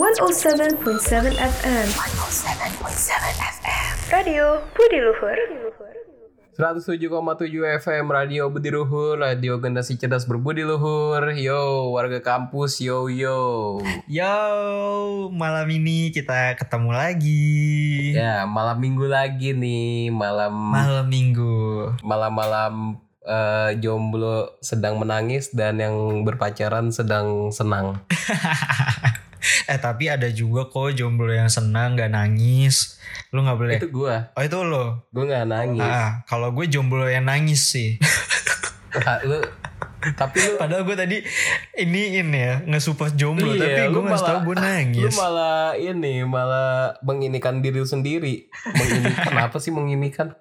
107.7 FM. 107.7 FM. Radio Budi Luhur. 107,7 FM Radio Budi Luhur, radio generasi cerdas berbudi luhur. Yo, warga kampus, yo yo. Yo, malam ini kita ketemu lagi. Ya, malam minggu lagi nih, malam Malam minggu. malam-malam eh, jomblo sedang menangis dan yang berpacaran sedang senang. eh tapi ada juga kok jomblo yang senang gak nangis. Lu nggak boleh. Itu gua, Oh itu lo. gua nggak nangis. Ah, kalau gue jomblo yang nangis sih. Ah, lu tapi lu Padahal gue tadi ini ini ya nge-support jomblo, Iya, tapi gue lu nggak tahu gue Lu nangis. malah ini malah menginikan diri lu sendiri. Menginikan apa sih menginikan?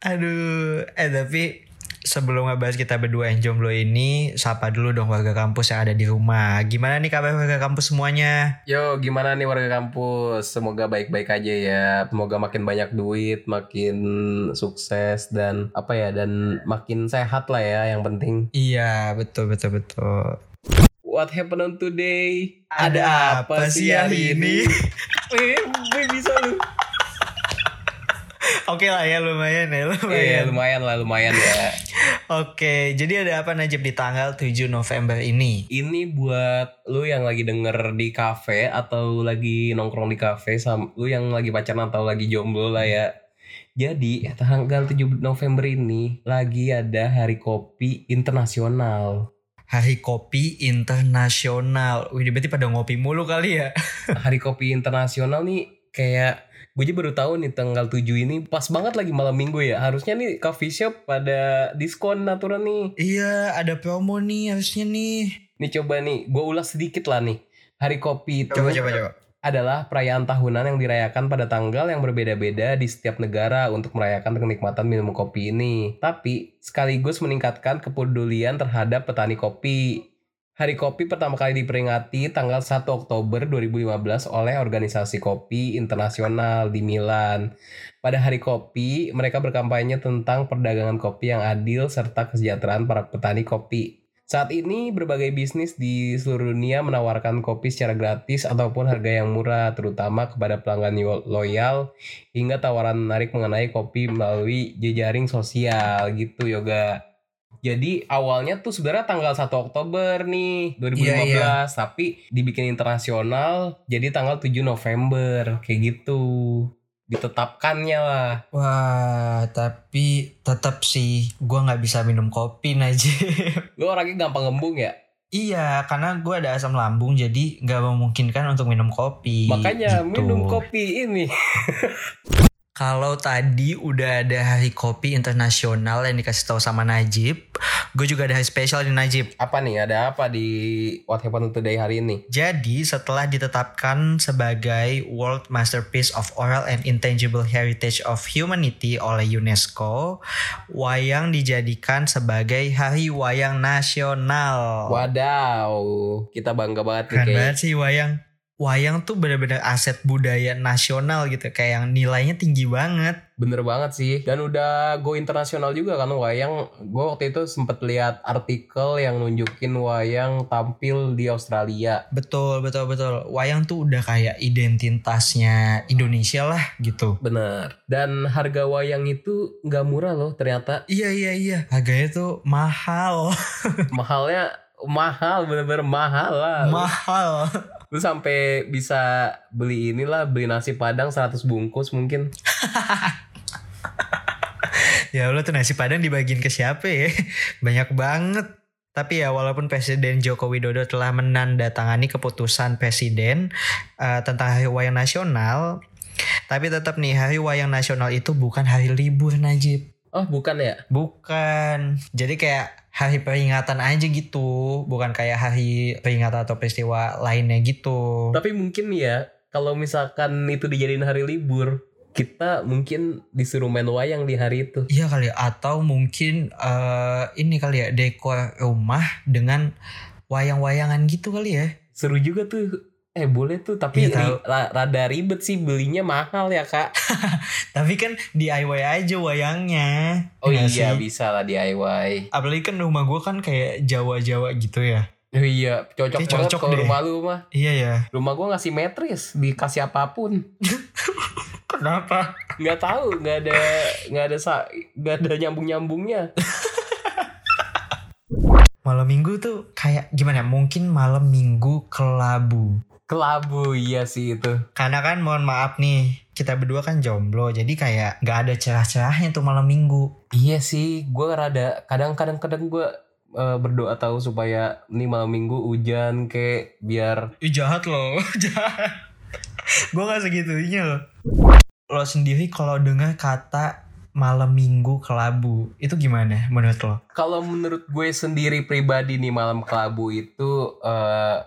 Aduh, eh tapi sebelum ngebahas kita berdua yang jomblo ini, sapa dulu dong warga kampus yang ada di rumah. Gimana nih kabar warga kampus semuanya? Yo, gimana nih warga kampus? Semoga baik-baik aja ya. Semoga makin banyak duit, makin sukses dan apa ya dan makin sehat lah ya yang penting. Iya, betul betul betul. What happened on today? Ada apa sih hari ini? Eh, gue bisa lu. Oke lah ya lumayan ya lumayan. Iya, lumayan lah, lumayan ya. Oke, jadi ada apa Najib di tanggal 7 November ini? Ini buat lu yang lagi denger di cafe atau lagi nongkrong di cafe sama lu yang lagi pacaran atau lagi jomblo lah ya. Jadi tanggal 7 November ini lagi ada Hari Kopi Internasional. Hari Kopi Internasional. Wih, berarti pada ngopi mulu kali ya? Hari Kopi Internasional nih kayak gue aja baru tahu nih tanggal 7 ini pas banget lagi malam minggu ya. Harusnya nih coffee shop pada diskon aturan nih. iya, ada promo nih harusnya nih. Nih coba nih, gue ulas sedikit lah nih. Hari Kopi itu Coba coba coba. adalah perayaan tahunan yang dirayakan pada tanggal yang berbeda-beda di setiap negara untuk merayakan kenikmatan minum kopi ini. Tapi sekaligus meningkatkan kepedulian terhadap petani kopi. Hari kopi pertama kali diperingati tanggal 1 Oktober 2015 oleh Organisasi Kopi Internasional di Milan. Pada hari kopi, mereka berkampanye tentang perdagangan kopi yang adil serta kesejahteraan para petani kopi. Saat ini berbagai bisnis di seluruh dunia menawarkan kopi secara gratis ataupun harga yang murah terutama kepada pelanggan loyal hingga tawaran menarik mengenai kopi melalui jejaring sosial gitu yoga. Jadi awalnya tuh sebenarnya tanggal 1 Oktober nih 2015 Iya, tapi dibikin internasional jadi tanggal 7 November kayak gitu. Ditetapkannya lah. Wah, tapi tetap sih gua nggak bisa minum kopi Najib. Lu orangnya gampang ngembung ya? iya, karena gua ada asam lambung jadi nggak memungkinkan untuk minum kopi. Makanya gitu. minum kopi ini. Kalau tadi udah ada hari kopi internasional yang dikasih tahu sama Najib, gue juga ada hari spesial di Najib. apa nih ada apa di What Happened Today hari ini Jadi setelah ditetapkan sebagai World Masterpiece of Oral and Intangible Heritage of Humanity oleh UNESCO, wayang dijadikan sebagai Hari Wayang Nasional. wadaw kita bangga banget nih Keren banget sih wayang. Wayang tuh bener-bener aset budaya nasional gitu, kayak yang nilainya tinggi banget. bener banget sih dan udah go internasional juga kan wayang gue waktu itu sempet lihat artikel yang nunjukin wayang tampil di Australia Betul, betul, betul. Wayang tuh udah kayak identitasnya Indonesia lah gitu. bener dan harga wayang itu nggak murah loh ternyata Iya, iya, iya. Harganya tuh mahal. mahalnya mahal bener-bener mahal lah mahal. Lu sampai bisa beli inilah beli nasi padang 100 bungkus mungkin Ya Allah tuh nasi padang dibagiin ke siapa ya? Banyak banget. Tapi ya walaupun Presiden Joko Widodo telah menandatangani keputusan Presiden eh, tentang Hari Wayang Nasional, tapi tetap nih Hari Wayang Nasional itu bukan hari libur Najib. oh bukan ya Bukan. Jadi kayak hari peringatan aja gitu, bukan kayak hari peringatan atau peristiwa lainnya gitu. Tapi mungkin ya kalau misalkan itu dijadiin hari libur, kita mungkin disuruh main wayang di hari itu. Iya kali ya. atau mungkin eh, ini kali ya dekor rumah dengan wayang-wayangan gitu kali ya. Seru juga tuh. Eh boleh tuh, tapi tahu. ri- ra- rada ribet sih belinya mahal ya kak. Tapi kan DIY aja wayangnya. Oh Ya iya sih? bisa lah DIY. Apalagi kan rumah gue kan kayak Jawa-Jawa gitu ya. Oh iya, cocok Kayak banget cocok kalau rumah lu mah. Iya ya. Rumah gua ngasih matris, dikasih apa pun. Kenapa? Nggak tahu, nggak ada nggak ada sa nggak ada nyambung-nyambungnya. Malam minggu tuh kayak gimana? Mungkin malam minggu kelabu. Kelabu iya sih itu. Karena kan mohon maaf nih, kita berdua kan jomblo, jadi kayak nggak ada cerah-cerahnya tuh malam minggu. Iya sih, gua rada kadang-kadang kadang gua eh, berdoa tahu supaya nih malam minggu hujan kayak biar Ih jahat loh, jahat. Gue gak segitunya loh. Lo sendiri kalau dengar kata malam minggu kelabu, itu gimana menurut lo? kalau menurut gue sendiri pribadi nih malam kelabu itu eh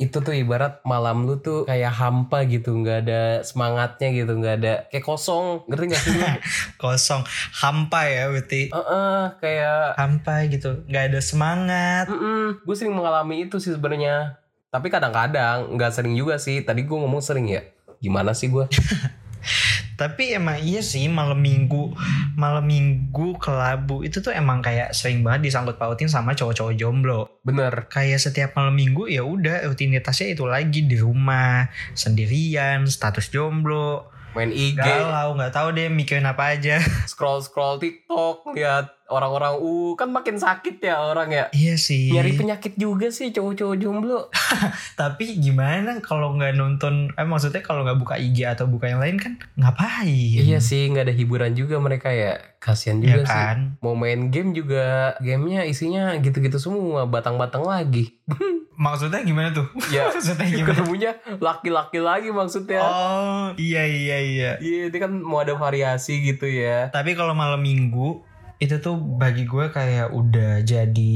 itu tuh ibarat malam lu tuh kayak hampa gitu nggak ada semangatnya gitu nggak ada kayak kosong ngerti gak sih? Kosong, hampa ya berarti. Heeh, kayak Hampa gitu, nggak ada semangat. mm gue sering mengalami itu sih sebenarnya tapi kadang-kadang nggak sering juga sih tadi gue ngomong sering ya gimana sih gue Tapi emang iya sih malam minggu, malam minggu kelabu itu tuh emang kayak sering banget disangkut pautin sama cowok-cowok jomblo. bener Kayak setiap malam minggu ya udah rutinitasnya itu lagi di rumah sendirian, status jomblo, main IG galau nggak tahu deh mikirin apa aja. scroll scroll TikTok lihat orang-orang uh kan makin sakit ya orang ya iya sih. nyari penyakit juga sih cowok-cowok jomblo Tapi gimana kalau nggak nonton? Eh maksudnya kalau nggak buka IG atau buka yang lain kan ngapain? Iya sih, nggak ada hiburan juga mereka ya. Kasihan Iya juga sih. kan. Mau main game juga, gamenya isinya gitu-gitu semua, batang-batang lagi. Maksudnya gimana tuh? Ya, maksudnya gimana? ketemunya laki-laki lagi maksudnya. Oh iya iya iya. Iya, ini kan mau ada variasi gitu ya. Tapi kalau malam minggu itu tuh bagi gue kayak udah jadi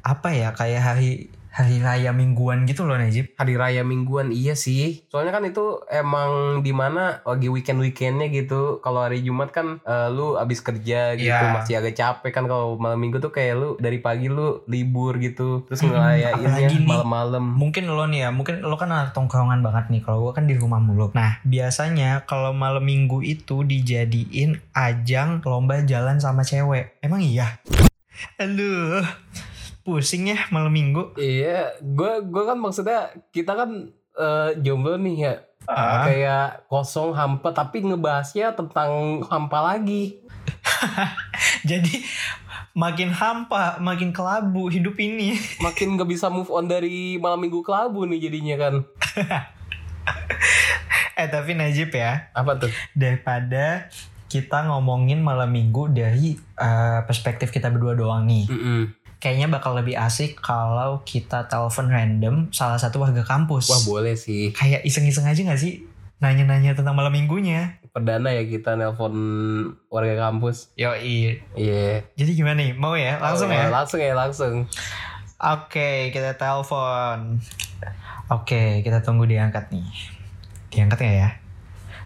apa ya kayak hari hari raya mingguan gitu loh Najib. Hari raya mingguan iya sih. Soalnya kan itu emang di mana lagi weekend-weekendnya gitu. Kalau hari Jumat kan eh, lu abis kerja gitu, Iya. masih agak capek kan. Kalau malam minggu tuh kayak lu dari pagi lu libur gitu. Terus Hmm, apalagi nih. malam-malam. Mungkin lo nih ya, mungkin lo kan anak tongkrongan banget nih. Kalau gue kan di rumah mulu. Nah biasanya kalau malam minggu itu dijadiin ajang lomba jalan sama cewek. Emang iya? Aduh, pusing ya malam minggu. Iya, gue gue kan maksudnya kita kan eh, jomblo nih ya, Ah. kayak kosong hampa tapi ngebahasnya tentang hampa lagi. Jadi makin hampa, makin kelabu hidup ini. Makin gak bisa move on dari malam minggu kelabu nih jadinya kan. Eh tapi Najib ya, Apa tuh? daripada kita ngomongin malam minggu dari eh, perspektif kita berdua doang nih. Mm-mm. Kayaknya bakal lebih asik kalau kita telepon random salah satu warga kampus. Wah boleh sih. Kayak iseng-iseng aja gak sih? Nanya-nanya tentang malam minggunya. Perdana ya kita nelpon warga kampus. Yoi. Iya. Jadi gimana nih? Mau ya? Langsung Oh, ya? Langsung ya langsung. Oke, kita telepon. Oke, kita tunggu diangkat nih. Diangkat nggak ya?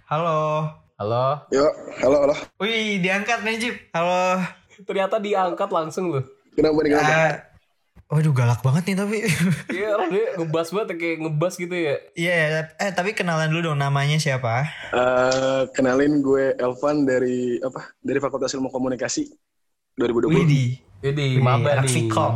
Halo. Halo. Yo, halo, halo. Wih, diangkat Najib. Halo. Ternyata diangkat langsung loh. Kenapa nih kenapa? Ah, waduh galak banget nih tapi. Iya, orang dia ngebas banget kayak ngebas gitu ya. Iya, eh tapi kenalan dulu dong namanya siapa? Eh, kenalin gue Elvan dari apa? Dari Fakultas Ilmu Komunikasi 2020. Widih. Jadi Wih, maba anak nih. Vkom.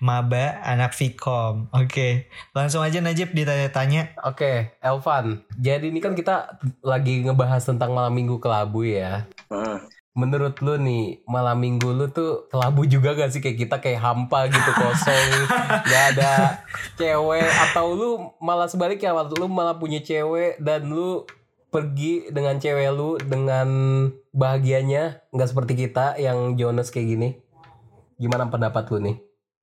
Maba anak Vkom. Oke, langsung aja Najib ditanya-tanya. Oke, Elvan. Jadi ini kan kita lagi ngebahas tentang malam minggu kelabu ya. Ah, Menurut lu nih, malam minggu lu tuh kelabu juga gak sih kayak kita kayak hampa gitu kosong, gak ada cewek atau lu malah sebaliknya lu malah punya cewek dan lu pergi dengan cewek lu dengan bahagianya nggak seperti kita yang Jonas kayak gini. Gimana pendapat lu nih?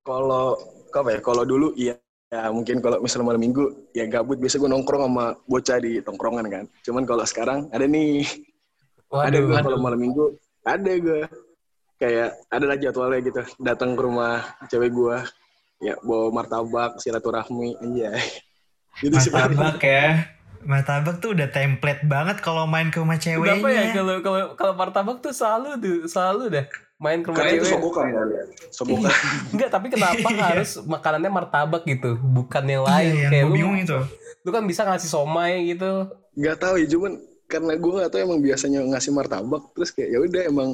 kalau apa ya? Kalau dulu iya ya mungkin kalau misalnya malam minggu ya gabut biasa gue nongkrong sama bocah di tongkrongan kan. Cuman kalau sekarang ada nih, ada gue Waduh, kalau malam minggu ada gue kayak ada lah jadwalnya gitu datang ke rumah cewek gue ya bawa martabak silaturahmi anjay gitu sih paling. Martabak ya. Martabak tuh udah template banget kalau main ke rumah ceweknya. Kenapa ya kalau kalau kalau martabak tuh selalu tuh selalu dah main ke rumah karena itu cewek. sobokan kan ya sobokan Enggak, tapi kenapa Iya. harus makanannya martabak gitu, bukan yang Iya, lain? yang Kayak lu, bingung itu. lu kan bisa ngasih somai gitu. nggak tahu ya cuman karena gue nggak tahu emang biasanya ngasih martabak terus kayak ya udah emang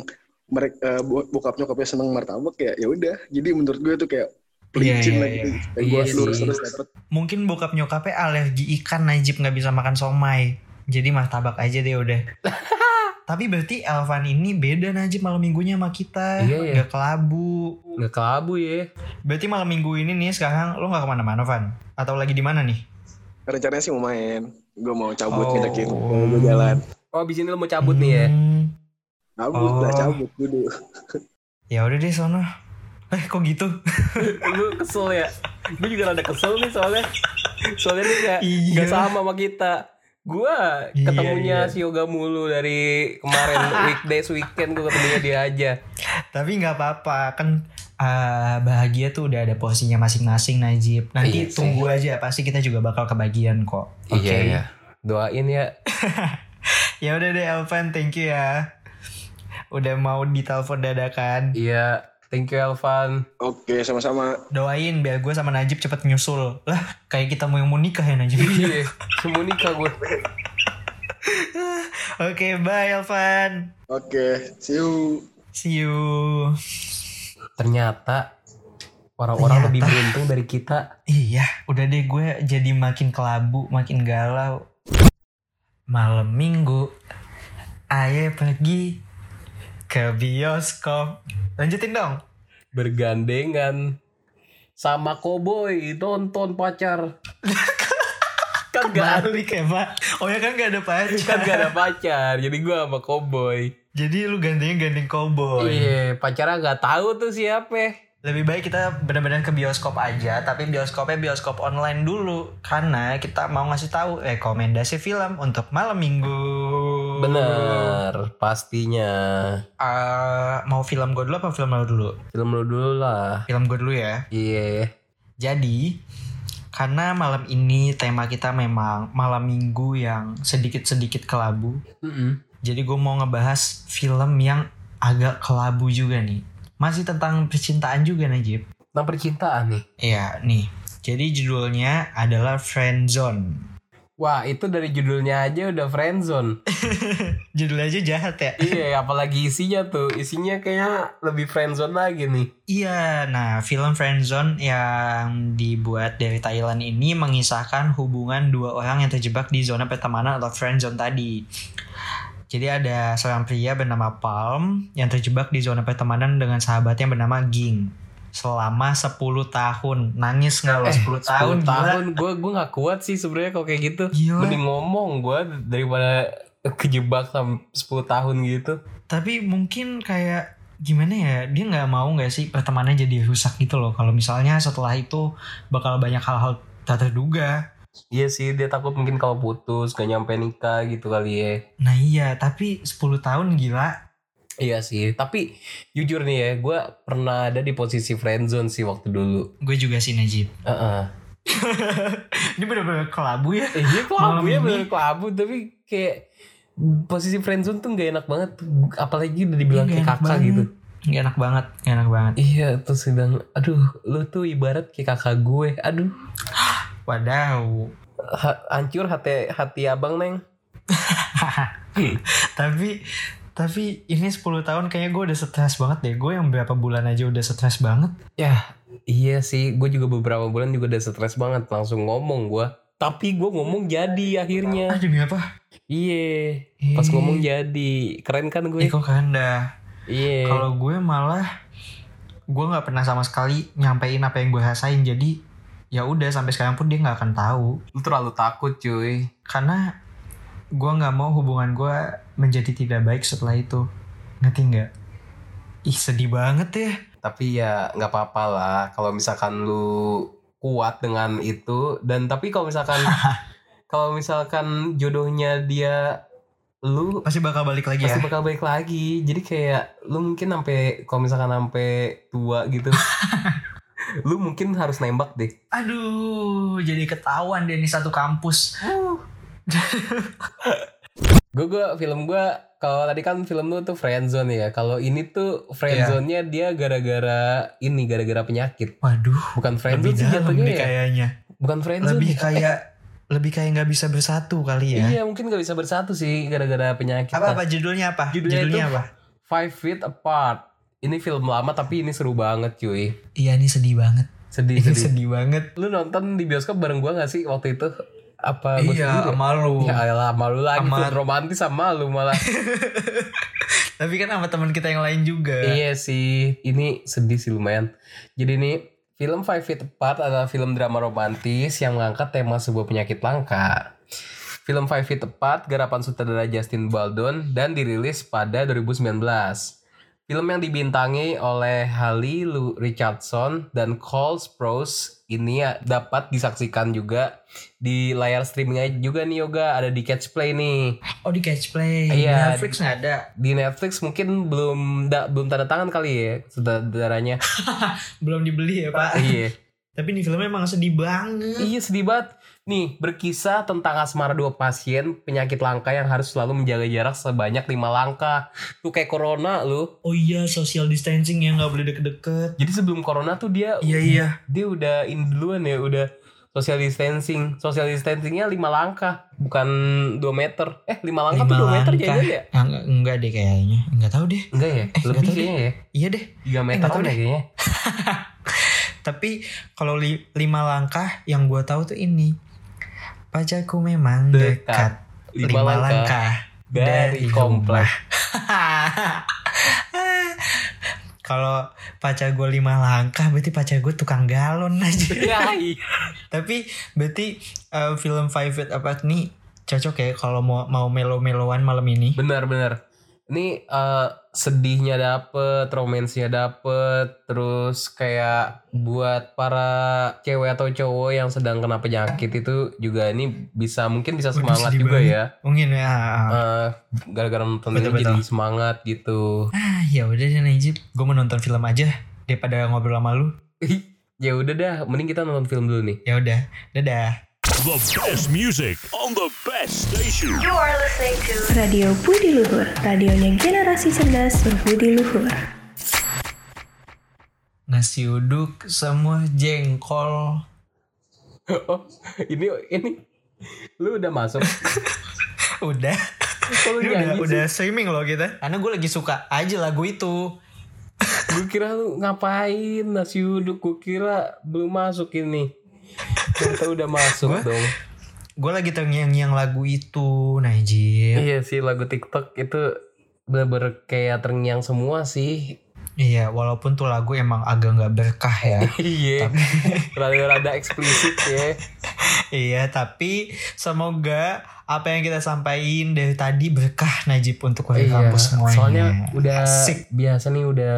mereka bokap nyokapnya seneng martabak ya ya udah jadi menurut gue tuh kayak pelicin Iya, lagi. iya, Dan iya. gua Iya lurus sih. terus dapet. Mungkin bokap nyokapnya alergi ikan Najib nggak bisa makan somai. Jadi martabak aja deh udah. Tapi berarti Elvan ini beda Najib malam minggunya sama kita. Iya, iya. Gak kelabu. Nggak kelabu ya. Berarti malam minggu ini nih sekarang lo gak ke mana-mana Van? Atau lagi di mana nih? Rencananya sih mau main. Gue mau cabut Oh. ngedekin. Gue jalan. Oh abis ini lo mau cabut nih ya? Hmm, Cabut lah, Oh. cabut dulu. Ya udah deh sono. Eh kok gitu? lu kesel ya? Gue juga rada kesel nih soalnya. Soalnya dia gak, Iya. nggak sama sama kita. Gua Iya, ketemunya iya. si Yoga mulu dari kemarin weekdays weekend gue ketemunya dia aja. Tapi nggak apa-apa kan eh, bahagia tuh udah ada porsinya masing-masing Najib. Nanti Iya sih. tunggu aja pasti kita juga bakal kebagian kok. Oke. Iya iya. Doain ya. Ya udah deh Elvan, thank you ya. Udah mau ditelepon dadakan. Iya. Thank you Elvan. Oke, sama-sama. Doain biar gue sama Najib cepet nyusul. Lah, kayak kita mau yang mau nikah ya Najib. Iya. Semua nikah gue. Oke, bye Elvan. Oke, see you. See you. Ternyata orang-orang lebih beruntung dari kita. Iya, udah deh gue jadi makin kelabu, makin galau. Malam minggu, ayo pergi ke bioskop. Lanjutin dong. Bergandengan sama koboi nonton pacar. kan gak ada Balik ya pak. Oh ya kan gak ada pacar. kan gak ada pacar jadi gue sama koboi Jadi lu gandengnya gandeng cowboy. iya pacarnya gak tahu tuh siapa Lebih baik kita benar-benar ke bioskop aja, tapi bioskopnya bioskop online dulu karena kita mau ngasih tahu rekomendasi film untuk malam minggu. bener pastinya Eh, mau film gue dulu apa film lo dulu? film lu dulu lah Film gue dulu ya. iya Jadi karena malam ini tema kita memang malam minggu yang sedikit-sedikit kelabu. Mm-mm. Jadi gue mau ngebahas film yang agak kelabu juga nih. Masih tentang percintaan juga Najib. tentang percintaan nih Iya nih. Jadi judulnya adalah Friendzone. wah itu dari judulnya aja udah friendzone Judulnya aja jahat ya. iya apalagi isinya tuh isinya kayak lebih friendzone lagi nih Iya, nah film Friendzone yang dibuat dari Thailand ini mengisahkan hubungan dua orang yang terjebak di zona pertemanan atau friendzone tadi. Jadi ada seorang pria bernama Palm yang terjebak di zona pertemanan dengan sahabatnya bernama Ging selama 10 tahun. Nangis nggak lo 10 tahun? 10 gila. tahun gue gue nggak kuat sih sebenarnya kalau kayak gitu Gila. mending ngomong gue daripada kejebak sampai 10 tahun gitu Tapi mungkin kayak gimana ya dia nggak mau nggak sih pertemanannya jadi rusak gitu loh kalau misalnya setelah itu bakal banyak hal-hal tak terduga Iya sih dia takut mungkin kalau putus gak nyampe nikah gitu kali ya. Nah iya, tapi 10 tahun gila. Iya sih, tapi jujur nih ya, gue pernah ada di posisi friendzone sih waktu dulu. Gue juga sih Najib. Heeh. Ini bener-bener kelabu ya. Eh, iya Malam kelabu ya bener kelabu, tapi kayak posisi friendzone tuh gak enak banget. Apalagi udah dibilang Iya, kayak nggak enak kakak banget. gitu. Gak enak banget, gak enak banget. Iya, terus bilang, aduh lu tuh ibarat kayak kakak gue. Aduh, Wadaw. ha- hancur hati hati abang neng. tapi tapi ini 10 tahun kayaknya gue udah stres banget deh. Gue yang berapa bulan aja udah stres banget. Ya, iya sih, gue juga beberapa bulan juga udah stres banget. Langsung ngomong gue. Tapi gue ngomong jadi akhirnya. Ah demi apa? Iya, pas Eh. ngomong jadi. Keren kan gue? Kok kanda. Iya. Kalau gue malah gue nggak pernah sama sekali nyampein apa yang gue rasain. Jadi ya udah sampai sekarang pun dia nggak akan tahu. Lu terlalu takut cuy. karena gue nggak mau hubungan gue menjadi tidak baik setelah itu ngerti nggak ih sedih banget ya Tapi ya nggak apa-apa lah. Kalau misalkan lu kuat dengan itu. Dan tapi kalau misalkan kalau misalkan jodohnya dia lu pasti bakal balik lagi pasti ya bakal balik lagi. Jadi kayak lu mungkin sampai kalau misalkan sampai tua gitu. lu mungkin harus nembak deh. aduh jadi ketahuan deh nih satu kampus Gue gue film gue kalau tadi kan film lu tuh friendzone ya. Kalau ini tuh Iya. friendzone-nya dia gara-gara ini gara-gara penyakit. waduh Bukan friendzone sih jatuhnya ya. kayaknya Bukan friendzone. lebih ya. kayak lebih kayak nggak bisa bersatu kali ya Iya mungkin gak bisa bersatu sih gara-gara penyakit. apa apa judulnya apa Judulnya itu- apa Five Feet Apart. Ini film lama tapi ini seru banget cuy. iya ini sedih banget Sedih, Ini sedih. sedih banget. Lu nonton di bioskop bareng gua gak sih waktu itu? Apa iya, malu. Ya elah, malu lagi romantis sama lu malah. Tapi kan sama teman kita yang lain juga. iya sih, ini sedih sih lumayan. Jadi nih, film Five Feet Apart adalah film drama romantis yang mengangkat tema sebuah penyakit langka. Film Five Feet Apart garapan sutradara Justin Baldwin dan dirilis pada 2019. Film yang dibintangi oleh Halle Lu Richardson dan Cole Sprouse ini ya dapat disaksikan juga di layar streaming juga nih Yoga ada di Catch Play nih. Oh di Catch Play. Iya. Di Netflix nggak ada. Di Netflix mungkin belum da- belum tanda tangan kali ya sutradaranya. Belum dibeli ya Pak. iya. Tapi ini filmnya emang sedih banget. Iya sedih banget. Nih, berkisah tentang asmara dua pasien penyakit langka yang harus selalu menjaga jarak sebanyak lima langkah. Tuh kayak corona lu. Oh iya social distancing ya nggak boleh deket-deket. Jadi sebelum corona tuh dia Iya iya. dia udah in duluan ya, udah social distancing. Social distancingnya lima langkah, bukan 2 meter. Eh, 5 langkah tuh 2 meter jadinya ya? Ah, enggak, enggak deh kayaknya. Enggak tahu deh. Enggak ya? Eh, Lebih tahu deh. kayaknya ya. Iya deh. 3 meter nggak tahu ya deh. kayaknya. Tapi kalau li- lima langkah yang gua tahu tuh ini. Pacarku memang Dekat. dekat. Lima langkah dari komplek. Kalau pacar gue lima langkah berarti pacar gue tukang galon aja. Ya, iya. Tapi berarti eh, film Five Feet Apart nih cocok ya kalau mau mau melo-meloan malam ini. Benar benar. Ini eh, sedihnya dapet, romansnya dapet, terus kayak buat para cewek atau cowok yang sedang kena penyakit itu juga ini bisa mungkin bisa semangat juga banget. ya. Mungkin ya. Eh, gara-gara nonton ini Betul, jadi betul. semangat gitu. Ah ya udah deh Najib, gue mau nonton film aja daripada ngobrol sama lu. ya udah dah, mending kita nonton film dulu nih. Ya udah, dadah. The best music on the best station. You are listening to Radio Budi Luhur, radionya generasi cerdas berbudi luhur. Nasi uduk semua jengkol. oh, ini ini lu udah masuk. Udah. Ini udah, sih? udah streaming loh kita. Karena gue lagi suka aja lagu itu. Gue kira lu ngapain nasi uduk Gue kira belum masuk ini Ternyata udah masuk Gua- dong Gue lagi terngiang-ngiang lagu itu, Najib. Iya sih lagu TikTok itu Bener-bener kayak terngiang semua sih Iya, walaupun tuh lagu emang agak nggak berkah ya. Iya Rada-rada eksplisit ya iya, tapi semoga apa yang kita sampaikan dari tadi berkah Najib untuk warga Iya kampus semuanya. Soalnya udah Asik. Biasa nih udah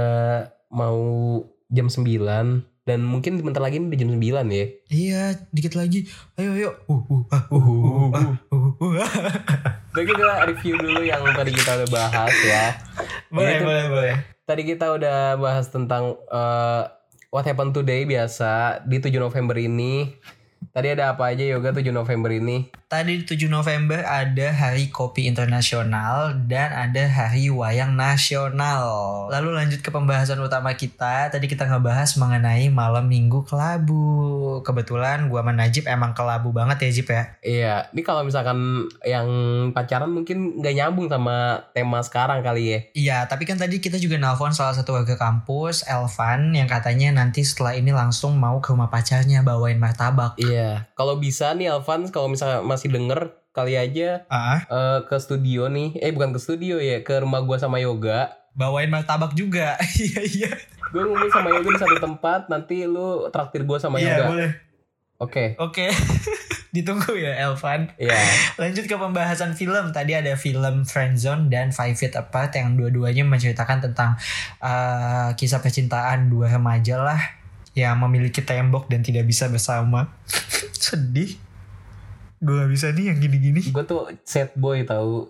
Mau jam 9 Dan mungkin bentar lagi udah jam 9 ya Iya, dikit lagi. Ayo, ayo. Uh, uh, ah, uh, uh, uh, uh, uh, ah. Jadi kita review dulu yang tadi kita udah bahas ya boleh, Itu- boleh, boleh. Tadi kita udah bahas tentang eh, What Happened Today biasa di 7 November ini. Tadi ada apa aja Yoga 7 November ini? Tadi di 7 November ada Hari Kopi Internasional dan ada Hari Wayang Nasional. Lalu lanjut ke pembahasan utama kita. Tadi kita ngebahas mengenai malam minggu kelabu. Kebetulan gua sama Najib emang kelabu banget ya Jib ya. Iya, ini kalau misalkan yang pacaran mungkin nggak nyambung sama tema sekarang kali ya. Iya, tapi kan tadi kita juga nelpon salah satu warga kampus, Elvan, yang katanya nanti setelah ini langsung mau ke rumah pacarnya bawain martabak. Iya, kalau bisa nih Alvan, kalau misalnya masih denger kali aja Ah, eh, ke studio nih. Eh bukan ke studio ya, ke rumah gua sama Yoga. bawain martabak juga. Iya, iya. Gue ngumpul sama Yoga di satu tempat, nanti lu traktir gua sama Iya, Yoga. boleh. Oke. Oke. Ditunggu ya, Elvan. Iya. Lanjut ke pembahasan film. Tadi ada film Friendzone dan Five Feet Apart yang dua-duanya menceritakan tentang uh, kisah percintaan dua remaja lah yang memiliki tembok dan tidak bisa bersama. Sedih. Gue gak bisa nih yang gini-gini. gue tuh sad boy tahu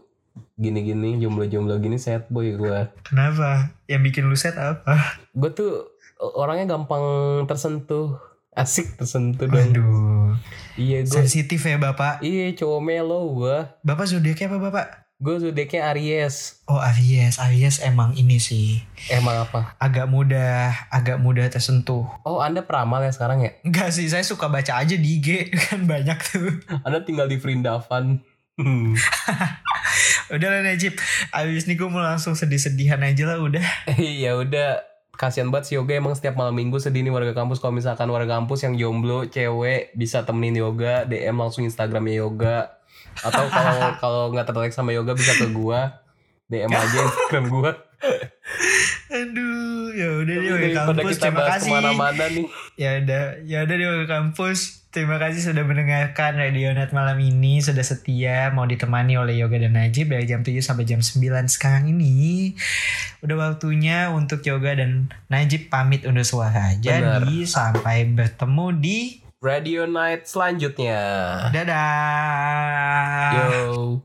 gini-gini jomblo-jomblo gini sad boy gue Kenapa? Yang bikin lu set apa? gue tuh orangnya gampang tersentuh asik tersentuh dong Aduh. iya gue Sensitif ya Bapak. iya cowok melo gue Bapak zodiaknya apa Bapak? Gue zodiaknya Aries. Oh Aries, Aries emang ini sih. Emang apa? Agak mudah, agak mudah tersentuh. oh anda peramal ya sekarang ya? Enggak sih, saya suka baca aja di IG kan banyak tuh. anda tinggal di Vrindavan. Hmm. Udah lah Najib, abis ini gue mau langsung sedih-sedihan aja lah udah. ya udah. Kasihan banget si yoga emang setiap malam minggu sedih nih warga kampus. Kalau misalkan warga kampus yang jomblo cewek bisa temenin yoga DM langsung Instagramnya yoga atau kalau kalau nggak tertarik sama yoga bisa ke gua DM aja Instagram gua Aduh, ya udah deh warga Daripada kampus. kita Terima kasih. ke mana-mana nih Ya udah, ya udah deh warga kampus. Terima kasih sudah mendengarkan Radio Net malam ini. Sudah setia mau ditemani oleh Yoga dan Najib dari jam 7 sampai jam 9 sekarang ini. Udah waktunya untuk Yoga dan Najib pamit undur suara. Jadi sampai bertemu di Radio Night selanjutnya dadah. yo